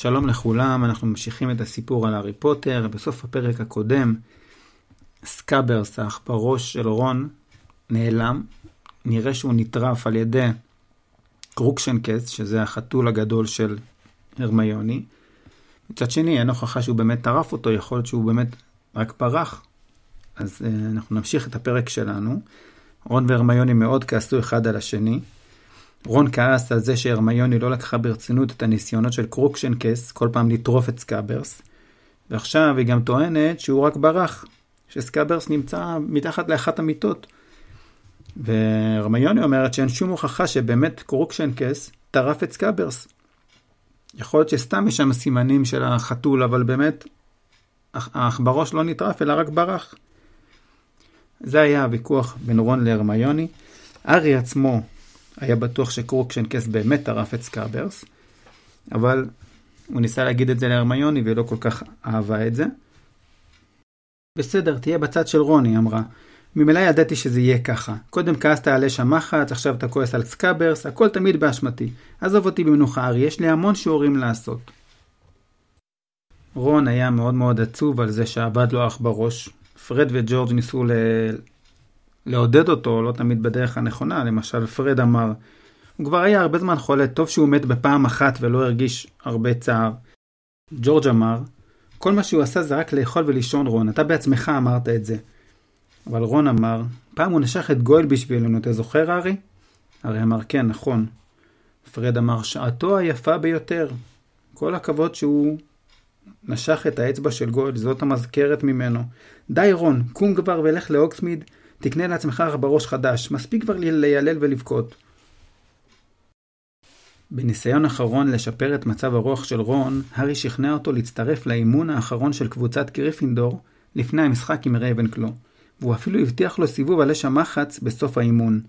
שלום לכולם, אנחנו ממשיכים את הסיפור על הארי פוטר. בסוף הפרק הקודם, סקאברס, העכברוש של רון, נעלם. נראה שהוא נטרף על ידי קרוקשנקס, שזה החתול הגדול של הרמיוני. מצד שני, אין הוכחה שהוא באמת טרף אותו, יכול להיות שהוא באמת רק ברח. אז uh, אנחנו נמשיך את הפרק שלנו. רון והרמיוני מאוד כעסו אחד על השני. רון כעס על זה שהרמיוני לא לקחה ברצינות את הניסיונות של קרוקשנקס כל פעם לטרוף את סקאברס. ועכשיו היא גם טוענת שהוא רק ברח, שסקאברס נמצא מתחת לאחת המיטות. והרמיוני אומרת שאין שום הוכחה שבאמת קרוקשנקס טרף את סקאברס. יכול להיות שסתם יש שם סימנים של החתול, אבל באמת העכברוש לא נטרף אלא רק ברח. זה היה הוויכוח בין רון להרמיוני. ארי עצמו היה בטוח שקרוקשנקס באמת טרף את סקאברס, אבל הוא ניסה להגיד את זה להרמיוני ולא כל כך אהבה את זה. בסדר, תהיה בצד של רון, היא אמרה. ממילא ידעתי שזה יהיה ככה. קודם כעסת על אש המחץ, עכשיו אתה כועס על סקאברס, הכל תמיד באשמתי. עזוב אותי במנוחה, ארי, יש לי המון שיעורים לעשות. רון היה מאוד מאוד עצוב על זה שעבד לו אח בראש. פרד וג'ורג' ניסו ל... לעודד אותו, לא תמיד בדרך הנכונה. למשל, פרד אמר, הוא כבר היה הרבה זמן חולה, טוב שהוא מת בפעם אחת ולא הרגיש הרבה צער. ג'ורג' אמר, כל מה שהוא עשה זה רק לאכול ולישון רון, אתה בעצמך אמרת את זה. אבל רון אמר, פעם הוא נשך את גויל בשבילנו, אתה זוכר ארי? ארי אמר, כן, נכון. פרד אמר, שעתו היפה ביותר. כל הכבוד שהוא נשך את האצבע של גויל, זאת המזכרת ממנו. די רון, קום כבר ולך לאוקסמיד, תקנה לעצמך בראש חדש, מספיק כבר לילל ולבכות. בניסיון אחרון לשפר את מצב הרוח של רון, הארי שכנע אותו להצטרף לאימון האחרון של קבוצת גריפינדור לפני המשחק עם רייבנקלו, והוא אפילו הבטיח לו סיבוב על אש המחץ בסוף האימון.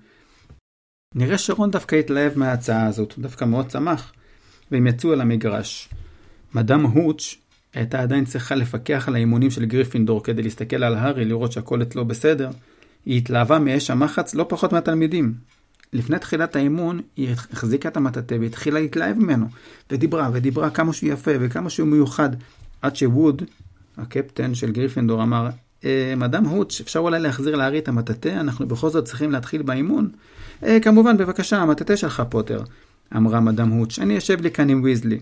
נראה שרון דווקא התלהב מההצעה הזאת, דווקא מאוד שמח, והם יצאו על המגרש. מדאם הוטש הייתה עדיין צריכה לפקח על האימונים של גריפינדור כדי להסתכל על הארי לראות שהכל אצלו בסדר, היא התלהבה מאש המחץ לא פחות מהתלמידים. לפני תחילת האימון, היא החזיקה את המטאטה והתחילה להתלהב ממנו, ודיברה ודיברה כמה שהוא יפה וכמה שהוא מיוחד, עד שווד, הקפטן של גריפינדור, אמר, אה, מדאם הוטש, אפשר אולי להחזיר לארי את המטאטה? אנחנו בכל זאת צריכים להתחיל באימון? אה, כמובן, בבקשה, המטאטה שלך, פוטר, אמרה מדאם הוטש, אני אשב לי כאן עם ויזלי.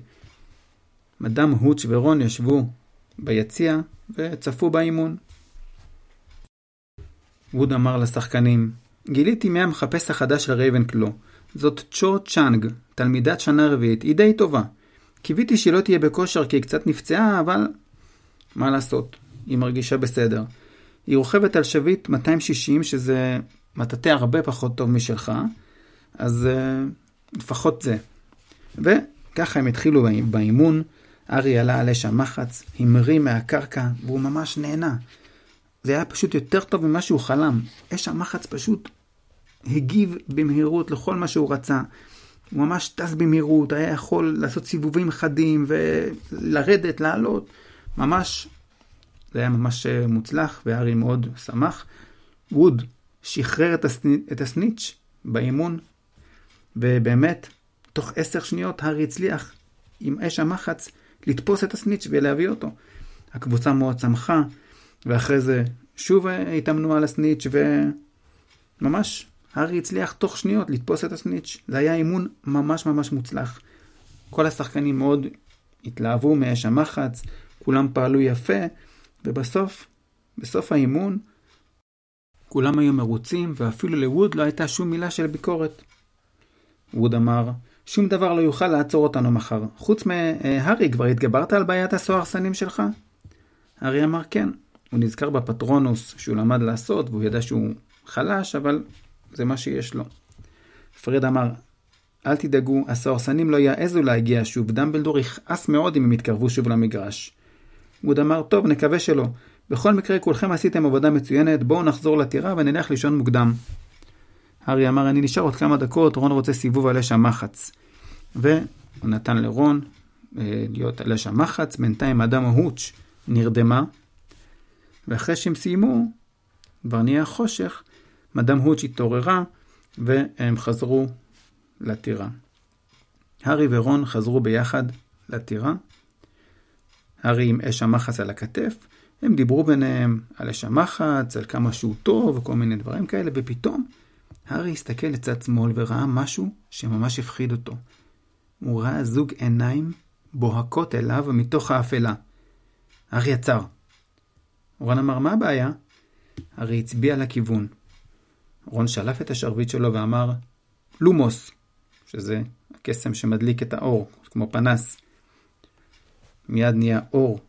מדאם הוטש ורון ישבו ביציע וצפו באימון. ווד אמר לשחקנים, גיליתי מי המחפש החדש של רייבנקלו. זאת צ'ו צ'אנג, תלמידת שנה רביעית, היא די טובה. קיוויתי שהיא לא תהיה בכושר כי היא קצת נפצעה, אבל... מה לעשות, היא מרגישה בסדר. היא רוכבת על שביט 260, שזה מטאטא הרבה פחות טוב משלך, אז uh, לפחות זה. וככה הם התחילו באימון, ארי עלה על אש המחץ, המריא מהקרקע, והוא ממש נהנה. זה היה פשוט יותר טוב ממה שהוא חלם. אש המחץ פשוט הגיב במהירות לכל מה שהוא רצה. הוא ממש טס במהירות, היה יכול לעשות סיבובים חדים ולרדת, לעלות. ממש, זה היה ממש אה, מוצלח, והארי מאוד שמח. ווד שחרר את, הסני, את הסניץ' באימון, ובאמת, תוך עשר שניות הארי הצליח עם אש המחץ לתפוס את הסניץ' ולהביא אותו. הקבוצה מאוד שמחה, ואחרי זה שוב התאמנו על הסניץ' וממש הארי הצליח תוך שניות לתפוס את הסניץ'. זה היה אימון ממש ממש מוצלח. כל השחקנים מאוד התלהבו מאש המחץ, כולם פעלו יפה, ובסוף, בסוף האימון, כולם היו מרוצים, ואפילו לווד לא הייתה שום מילה של ביקורת. ווד אמר, שום דבר לא יוכל לעצור אותנו מחר. חוץ מהארי, כבר התגברת על בעיית הסוהרסנים שלך? הארי אמר כן. הוא נזכר בפטרונוס שהוא למד לעשות, והוא ידע שהוא חלש, אבל זה מה שיש לו. פרד אמר, אל תדאגו, הסוהרסנים לא יעזו להגיע שוב, דמבלדור יכעס מאוד אם הם יתקרבו שוב למגרש. ווד אמר, טוב, נקווה שלא. בכל מקרה, כולכם עשיתם עבודה מצוינת, בואו נחזור לטירה ונלך לישון מוקדם. הארי אמר, אני נשאר עוד כמה דקות, רון רוצה סיבוב על אש המחץ. והוא נתן לרון אה, להיות על אש המחץ, בינתיים אדם ההוץ' נרדמה, ואחרי שהם סיימו, כבר נהיה חושך, מדאם הוץ' התעוררה, והם חזרו לטירה. הארי ורון חזרו ביחד לטירה, הארי עם אש המחץ על הכתף, הם דיברו ביניהם על אש המחץ, על כמה שהוא טוב וכל מיני דברים כאלה, ופתאום הארי הסתכל לצד שמאל וראה משהו שממש הפחיד אותו. הוא ראה זוג עיניים בוהקות אליו מתוך האפלה. הארי עצר. רון אמר, מה הבעיה? הארי הצביע לכיוון. רון שלף את השרביט שלו ואמר, לומוס, שזה הקסם שמדליק את האור, כמו פנס. מיד נהיה אור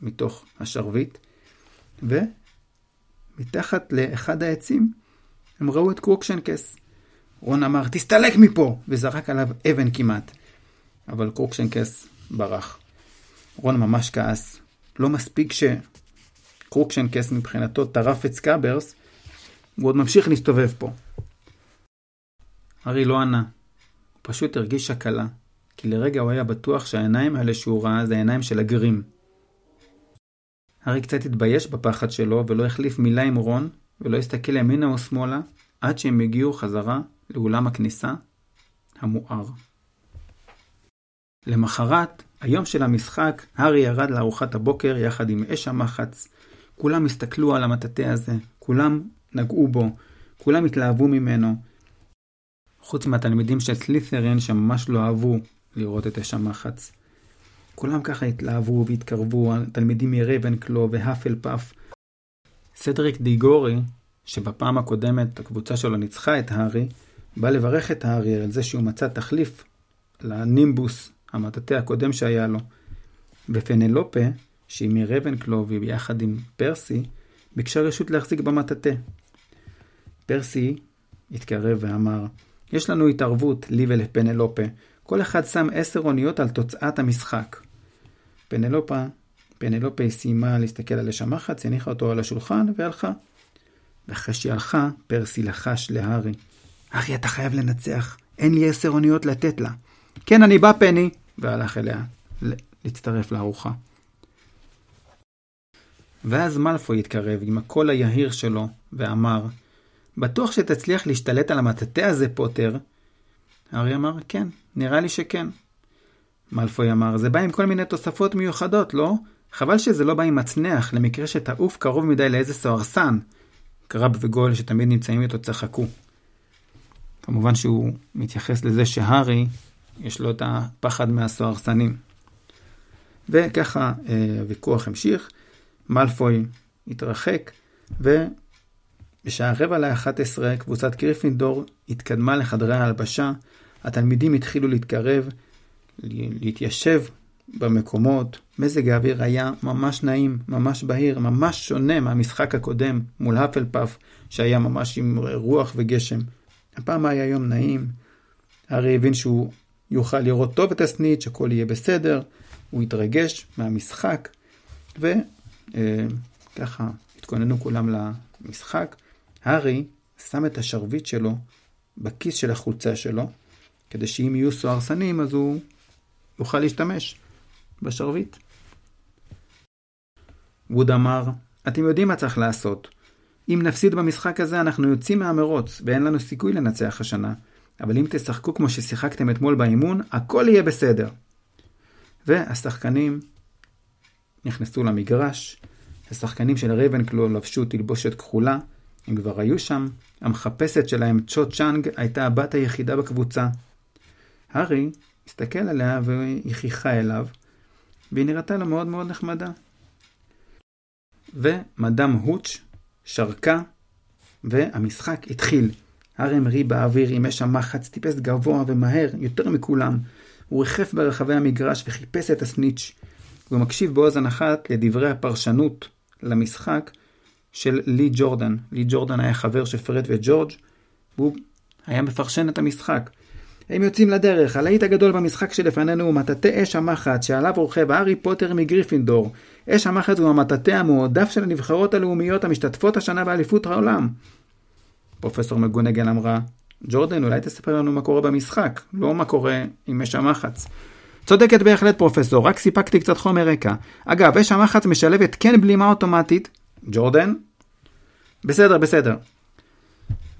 מתוך השרביט, ומתחת לאחד העצים הם ראו את קרוקשנקס. רון אמר, תסתלק מפה! וזרק עליו אבן כמעט. אבל קרוקשנקס ברח. רון ממש כעס. לא מספיק שקרוקשנקס מבחינתו טרף את סקאברס, הוא עוד ממשיך להסתובב פה. ארי לא ענה. הוא פשוט הרגיש הקלה, כי לרגע הוא היה בטוח שהעיניים האלה שהוא ראה זה העיניים של הגרים. הארי קצת התבייש בפחד שלו ולא החליף מילה עם רון ולא הסתכל ימינה או שמאלה עד שהם הגיעו חזרה לאולם הכניסה המואר. למחרת, היום של המשחק, הארי ירד לארוחת הבוקר יחד עם אש המחץ. כולם הסתכלו על המטאטא הזה, כולם נגעו בו, כולם התלהבו ממנו. חוץ מהתלמידים של סלית'רין שממש לא אהבו לראות את אש המחץ. כולם ככה התלהבו והתקרבו, התלמידים מרייבנקלו והאפל פאף. סדריק דיגורי, שבפעם הקודמת הקבוצה שלו ניצחה את הארי, בא לברך את הארי על זה שהוא מצא תחליף לנימבוס, המטאטא הקודם שהיה לו. ופנלופה, שהיא מרבנקלו ביחד עם פרסי, ביקשה רשות להחזיק במטאטא. פרסי התקרב ואמר, יש לנו התערבות, לי ולפנלופה. כל אחד שם עשר אוניות על תוצאת המשחק. פנלופה, פנלופה סיימה להסתכל על אש המחץ, הניחה אותו על השולחן והלכה. ואחרי שהיא הלכה, פרסי לחש להארי. הארי, אתה חייב לנצח, אין לי עשר אוניות לתת לה. כן, אני בא, פני, והלך אליה להצטרף לארוחה. ואז מלפוי התקרב עם הקול היהיר שלו, ואמר, בטוח שתצליח להשתלט על המטאטא הזה, פוטר? הארי אמר, כן, נראה לי שכן. מלפוי אמר, זה בא עם כל מיני תוספות מיוחדות, לא? חבל שזה לא בא עם מצנח, למקרה שתעוף קרוב מדי לאיזה סוהרסן. קרב וגול שתמיד נמצאים איתו צחקו. כמובן שהוא מתייחס לזה שהארי, יש לו את הפחד מהסוהרסנים. וככה אה, הוויכוח המשיך, מלפוי התרחק, ובשעה רבע לאחת עשרה קבוצת קריפינדור התקדמה לחדרי ההלבשה, התלמידים התחילו להתקרב, להתיישב במקומות, מזג האוויר היה ממש נעים, ממש בהיר, ממש שונה מהמשחק הקודם מול האפלפאף, שהיה ממש עם רוח וגשם. הפעם היה יום נעים, הארי הבין שהוא יוכל לראות טוב את הסנית, שהכל יהיה בסדר, הוא התרגש מהמשחק, וככה התכוננו כולם למשחק. הארי שם את השרביט שלו בכיס של החולצה שלו, כדי שאם יהיו סוהרסנים אז הוא יוכל להשתמש בשרביט. ווד אמר, אתם יודעים מה צריך לעשות. אם נפסיד במשחק הזה אנחנו יוצאים מהמרוץ ואין לנו סיכוי לנצח השנה. אבל אם תשחקו כמו ששיחקתם אתמול באימון, הכל יהיה בסדר. והשחקנים נכנסו למגרש, השחקנים של רייבנקלו לבשו תלבושת כחולה, הם כבר היו שם, המחפשת שלהם, צ'ו צ'אנג, הייתה הבת היחידה בקבוצה. הארי הסתכל עליה והיא חיכה אליו, והיא נראתה לו מאוד מאוד נחמדה. ומדאם הוץ' שרקה, והמשחק התחיל. הארי המריא באוויר עם אש המחץ, טיפס גבוה ומהר, יותר מכולם. הוא ריחף ברחבי המגרש וחיפש את הסניץ'. מקשיב באוזן אחת לדברי הפרשנות למשחק של לי ג'ורדן. לי ג'ורדן היה חבר של פרד וג'ורג' והוא היה מפרשן את המשחק. הם יוצאים לדרך, הלהיט הגדול במשחק שלפנינו הוא מטאטא אש המחץ, שעליו רוכב הארי פוטר מגריפינדור. אש המחץ הוא המטאטא המועדף של הנבחרות הלאומיות המשתתפות השנה באליפות העולם. פרופסור מגונגל אמרה, ג'ורדן, אולי תספר לנו מה קורה במשחק, לא מה קורה עם אש המחץ. צודקת בהחלט פרופסור, רק סיפקתי קצת חומר רקע. אגב, אש המחץ משלבת כן בלימה אוטומטית. ג'ורדן? בסדר, בסדר.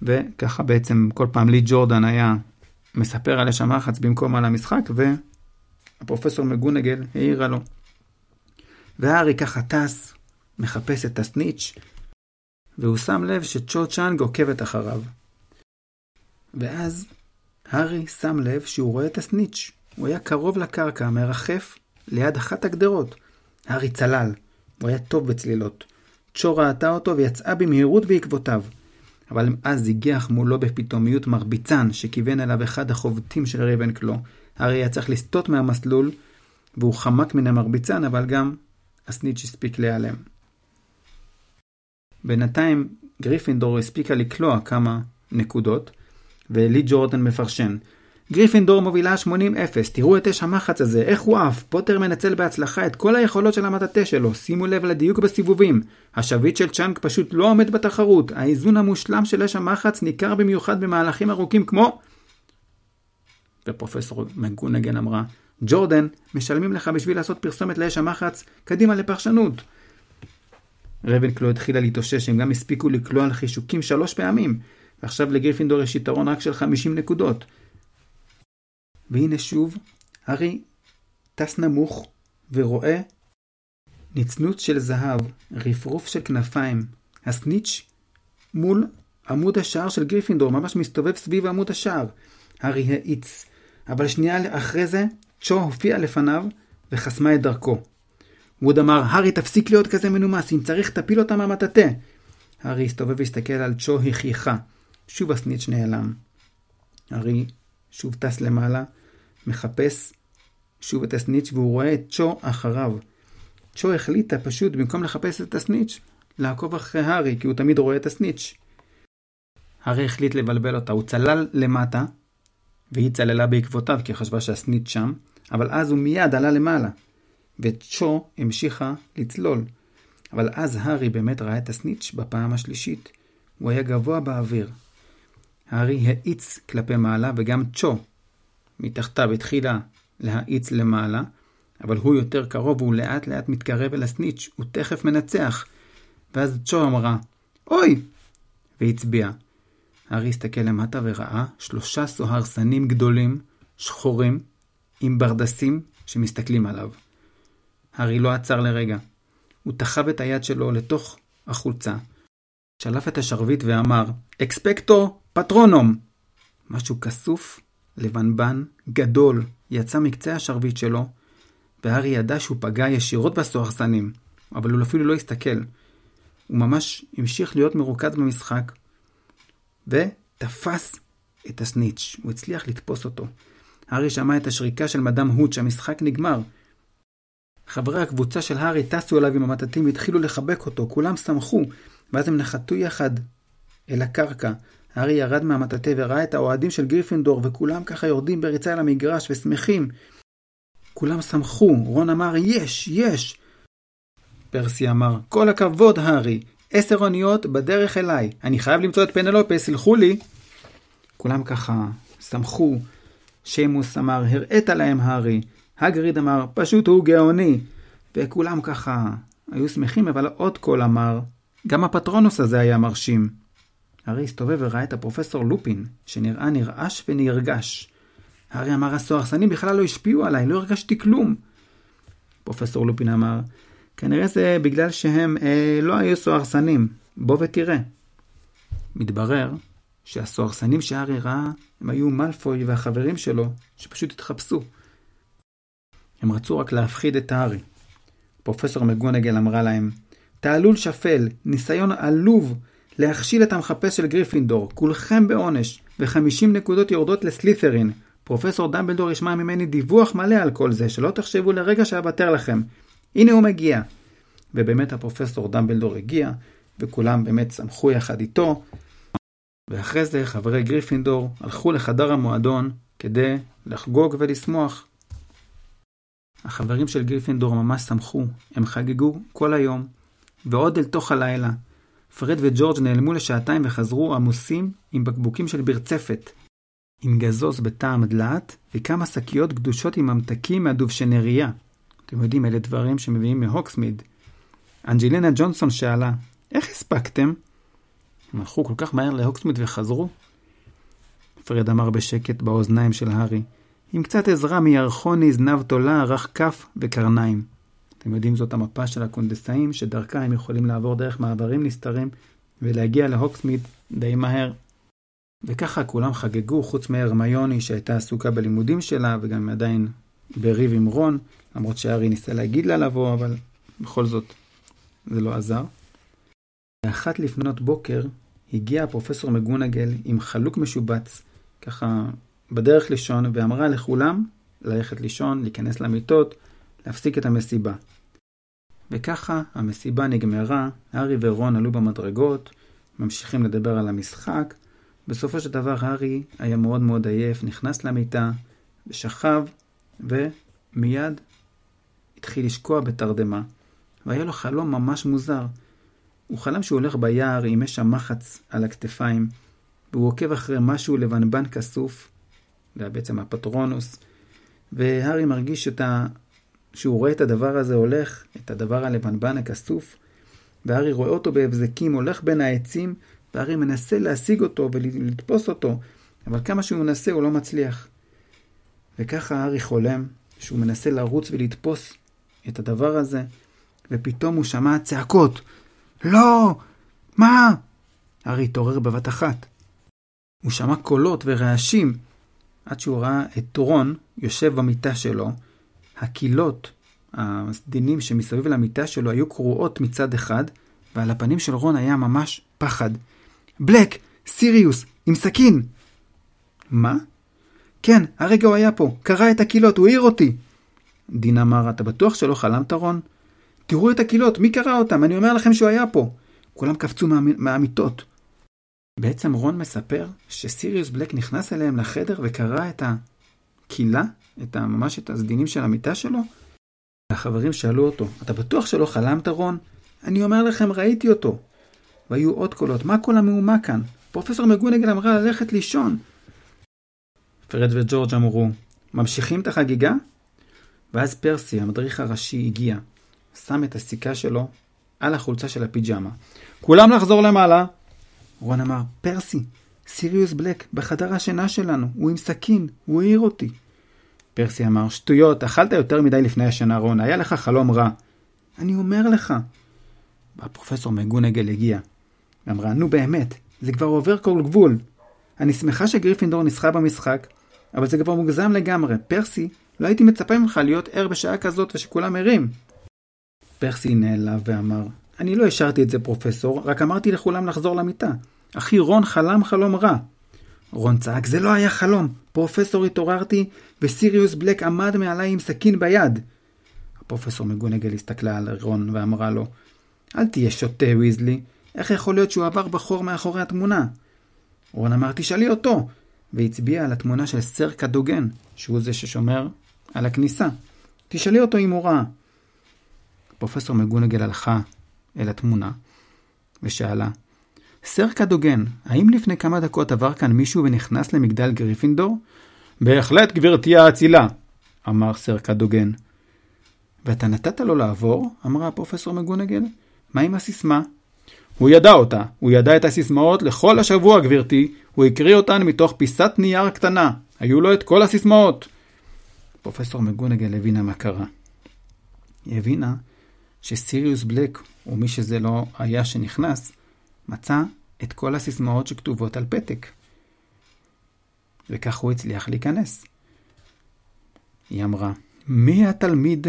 וככה בעצם כל פעם לי ג'ורדן היה מספר על אש המחץ במקום על המשחק, והפרופסור מגונגל העירה לו. והארי ככה טס, מחפש את הסניץ', והוא שם לב שצ'ו צ'אנג עוקבת אחריו. ואז הארי שם לב שהוא רואה את הסניץ'. הוא היה קרוב לקרקע, מרחף ליד אחת הגדרות. הארי צלל, הוא היה טוב בצלילות. צ'ו ראתה אותו ויצאה במהירות בעקבותיו. אבל אז הגיח מולו בפתאומיות מרביצן שכיוון אליו אחד החובטים של רייבנקלו. הארי היה צריך לסטות מהמסלול, והוא חמק מן המרביצן, אבל גם הסניץ' הספיק להיעלם. בינתיים גריפינדור הספיקה לקלוע כמה נקודות, ולי ג'ורדן מפרשן. גריפינדור מובילה 80-0, תראו את אש המחץ הזה, איך הוא עף, פוטר מנצל בהצלחה את כל היכולות של המטאטה שלו, שימו לב לדיוק בסיבובים. השביט של צ'אנג פשוט לא עומד בתחרות, האיזון המושלם של אש המחץ ניכר במיוחד במהלכים ארוכים כמו... ופרופסור מקגונגל אמרה, ג'ורדן, משלמים לך בשביל לעשות פרסומת לאש המחץ, קדימה לפרשנות. רייבנקלו התחילה להתאושש, הם גם הספיקו לקלוע על חישוקים שלוש פעמים, ועכשיו לגריפינדור יש יתרון רק של 50 נקודות. והנה שוב, הארי טס נמוך ורואה נצנוץ של זהב, רפרוף של כנפיים. הסניץ' מול עמוד השער של גריפינדור, ממש מסתובב סביב עמוד השער. הארי האיץ, אבל שנייה אחרי זה, צ'ו הופיעה לפניו וחסמה את דרכו. ווד אמר, הארי תפסיק להיות כזה מנומס, אם צריך תפיל אותה מהמטאטה. הארי הסתובב והסתכל על צ'ו החייכה. שוב הסניץ' נעלם. הארי שוב טס למעלה, מחפש שוב את הסניץ' והוא רואה את צ'ו אחריו. צ'ו החליטה פשוט, במקום לחפש את הסניץ', לעקוב אחרי הארי, כי הוא תמיד רואה את הסניץ'. הארי החליט לבלבל אותה, הוא צלל למטה, והיא צללה בעקבותיו כי חשבה שהסניץ' שם, אבל אז הוא מיד עלה למעלה, וצ'ו המשיכה לצלול. אבל אז הארי באמת ראה את הסניץ' בפעם השלישית. הוא היה גבוה באוויר. הארי האיץ כלפי מעלה וגם צ'ו מתחתיו התחילה להאיץ למעלה, אבל הוא יותר קרוב והוא לאט לאט מתקרב אל הסניץ', הוא תכף מנצח. ואז צ'ו אמרה, אוי! והצביע. הארי הסתכל למטה וראה שלושה סוהרסנים גדולים, שחורים, עם ברדסים שמסתכלים עליו. הארי לא עצר לרגע. הוא תחב את היד שלו לתוך החולצה, שלף את השרביט ואמר, אקספקטו פטרונום! משהו כסוף, לבנבן, גדול, יצא מקצה השרביט שלו, והארי ידע שהוא פגע ישירות בסוהרסנים, אבל הוא אפילו לא הסתכל. הוא ממש המשיך להיות מרוכז במשחק, ותפס את הסניץ'. הוא הצליח לתפוס אותו. הארי שמע את השריקה של מדאם הוט שהמשחק נגמר. חברי הקבוצה של הארי טסו אליו עם המטטים והתחילו לחבק אותו, כולם שמחו, ואז הם נחתו יחד אל הקרקע. הארי ירד מהמטאטה וראה את האוהדים של גריפינדור, וכולם ככה יורדים בריצה אל המגרש ושמחים. כולם שמחו, רון אמר, יש, יש! פרסי אמר, כל הכבוד, הארי, עשר אוניות בדרך אליי, אני חייב למצוא את פנלופה, סלחו לי. כולם ככה שמחו. שיימוס אמר, הראית להם, הארי. הגריד אמר, פשוט הוא גאוני. וכולם ככה היו שמחים, אבל עוד קול אמר, גם הפטרונוס הזה היה מרשים. הארי הסתובב וראה את הפרופסור לופין, שנראה נרעש ונרגש. הארי אמר, הסוהרסנים בכלל לא השפיעו עליי, לא הרגשתי כלום. פרופסור לופין אמר, כנראה זה בגלל שהם אה, לא היו סוהרסנים, בוא ותראה. מתברר שהסוהרסנים שהארי ראה הם היו מאלפוי והחברים שלו, שפשוט התחפשו. הם רצו רק להפחיד את הארי. פרופסור מגונגל אמרה להם, תעלול שפל, ניסיון עלוב להכשיל את המחפש של גריפינדור, כולכם בעונש, ו-50 נקודות יורדות לסלית'רין. פרופסור דמבלדור ישמע ממני דיווח מלא על כל זה, שלא תחשבו לרגע שאוותר לכם. הנה הוא מגיע. ובאמת הפרופסור דמבלדור הגיע, וכולם באמת שמחו יחד איתו. ואחרי זה חברי גריפינדור הלכו לחדר המועדון כדי לחגוג ולשמוח. החברים של גריפינדור ממש שמחו, הם חגגו כל היום, ועוד אל תוך הלילה. פרד וג'ורג' נעלמו לשעתיים וחזרו עמוסים עם בקבוקים של בירצפת, עם גזוז בטעם דלעת, וכמה שקיות גדושות עם ממתקים מהדובשנריה. אתם יודעים, אלה דברים שמביאים מהוקסמיד. אנג'לינה ג'ונסון שאלה, איך הספקתם? הם הלכו כל כך מהר להוקסמיד וחזרו? פרד אמר בשקט באוזניים של הארי, עם קצת עזרה מירחוני, זנב תולה, רך כף וקרניים. אתם יודעים זאת המפה של הקונדסאים, שדרכה הם יכולים לעבור דרך מעברים נסתרים ולהגיע להוקסמית די מהר. וככה כולם חגגו, חוץ מהרמיוני שהייתה עסוקה בלימודים שלה, וגם עדיין בריב עם רון, למרות שארי ניסה להגיד לה לבוא, אבל בכל זאת זה לא עזר. באחת לפנות בוקר הגיע הפרופסור מגונגל עם חלוק משובץ, ככה בדרך לישון, ואמרה לכולם ללכת לישון, להיכנס למיטות, להפסיק את המסיבה. וככה המסיבה נגמרה, הארי ורון עלו במדרגות, ממשיכים לדבר על המשחק. בסופו של דבר הארי היה מאוד מאוד עייף, נכנס למיטה, ושכב, ומיד התחיל לשקוע בתרדמה. והיה לו חלום ממש מוזר. הוא חלם שהוא הולך ביער עם אש המחץ על הכתפיים, והוא עוקב אחרי משהו לבנבן כסוף, זה היה בעצם הפטרונוס, והארי מרגיש ה... שהוא רואה את הדבר הזה הולך, את הדבר הלבנבן הכסוף, והארי רואה אותו בהבזקים, הולך בין העצים, והארי מנסה להשיג אותו ולתפוס אותו, אבל כמה שהוא מנסה הוא לא מצליח. וככה הארי חולם, שהוא מנסה לרוץ ולתפוס את הדבר הזה, ופתאום הוא שמע צעקות. לא! מה? הארי התעורר בבת אחת. הוא שמע קולות ורעשים, עד שהוא ראה את רון יושב במיטה שלו. הקילות, הסדינים שמסביב למיטה שלו היו קרועות מצד אחד, ועל הפנים של רון היה ממש פחד. בלק! סיריוס! עם סכין! מה? כן, הרגע הוא היה פה, קרע את הקילות, הוא העיר אותי! דין אמר, אתה בטוח שלא חלמת, רון? תראו את הקילות, מי קרא אותם? אני אומר לכם שהוא היה פה. כולם קפצו מה, מהמיטות. בעצם רון מספר שסיריוס בלק נכנס אליהם לחדר וקרא את הקילה, את ה, ממש את הסדינים של המיטה שלו. החברים שאלו אותו, אתה בטוח שלא חלמת רון? אני אומר לכם, ראיתי אותו. והיו עוד קולות, מה כל המהומה כאן? פרופסור מגונגל אמרה ללכת לישון. פרד וג'ורג' אמרו, ממשיכים את החגיגה? ואז פרסי, המדריך הראשי, הגיע. שם את הסיכה שלו על החולצה של הפיג'מה. כולם לחזור למעלה! רון אמר, פרסי, סיריוס בלק, בחדר השינה שלנו, הוא עם סכין, הוא העיר אותי. פרסי אמר, שטויות, אכלת יותר מדי לפני השינה, רון, היה לך חלום רע. אני אומר לך. והפרופסור מגונגל הגיע. אמרה, נו באמת, זה כבר עובר כל גבול. אני שמחה שגריפינדור ניסחה במשחק, אבל זה כבר מוגזם לגמרי. פרסי, לא הייתי מצפה ממך להיות ער בשעה כזאת ושכולם ערים. פרסי נעלב ואמר, אני לא השארתי את זה פרופסור, רק אמרתי לכולם לחזור למיטה. אחי רון חלם חלום רע. רון צעק, זה לא היה חלום. פרופסור התעוררתי, וסיריוס בלק עמד מעליי עם סכין ביד. הפרופסור מגונגל הסתכלה על רון ואמרה לו, אל תהיה שוטה, ויזלי. איך יכול להיות שהוא עבר בחור מאחורי התמונה? רון אמר, תשאלי אותו, והצביע על התמונה של סר קדוגן, שהוא זה ששומר על הכניסה. תשאלי אותו אם הוא ראה. פרופסור מגונגל הלכה אל התמונה ושאלה, סר קדוגן, האם לפני כמה דקות עבר כאן מישהו ונכנס למגדל גריפינדור? בהחלט, גברתי האצילה, אמר סר קדוגן. ואתה נתת לו לעבור? אמרה הפרופסור מגונגל. מה עם הסיסמה? הוא ידע אותה. הוא ידע את הסיסמאות לכל השבוע, גברתי. הוא הקריא אותן מתוך פיסת נייר קטנה. היו לו את כל הסיסמאות. פרופסור מגונגל הבינה מה קרה. היא הבינה שסיריוס בלק, או מי שזה לא היה שנכנס, מצא את כל הסיסמאות שכתובות על פתק. וכך הוא הצליח להיכנס. היא אמרה, מי התלמיד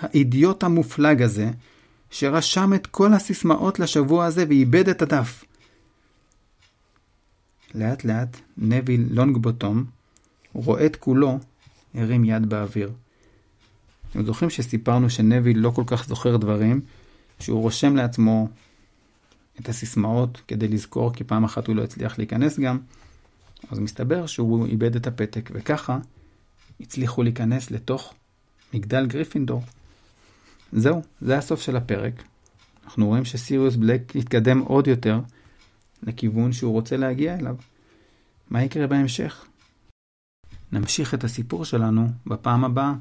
האידיוט המופלג הזה, שרשם את כל הסיסמאות לשבוע הזה ואיבד את הדף? לאט לאט נביל לונגבוטום, רועד כולו, הרים יד באוויר. אתם זוכרים שסיפרנו שנביל לא כל כך זוכר דברים, שהוא רושם לעצמו את הסיסמאות כדי לזכור, כי פעם אחת הוא לא הצליח להיכנס גם, אז מסתבר שהוא איבד את הפתק, וככה הצליחו להיכנס לתוך מגדל גריפינדור. זהו, זה הסוף של הפרק. אנחנו רואים שסיריוס בלק יתקדם עוד יותר לכיוון שהוא רוצה להגיע אליו. מה יקרה בהמשך? נמשיך את הסיפור שלנו בפעם הבאה.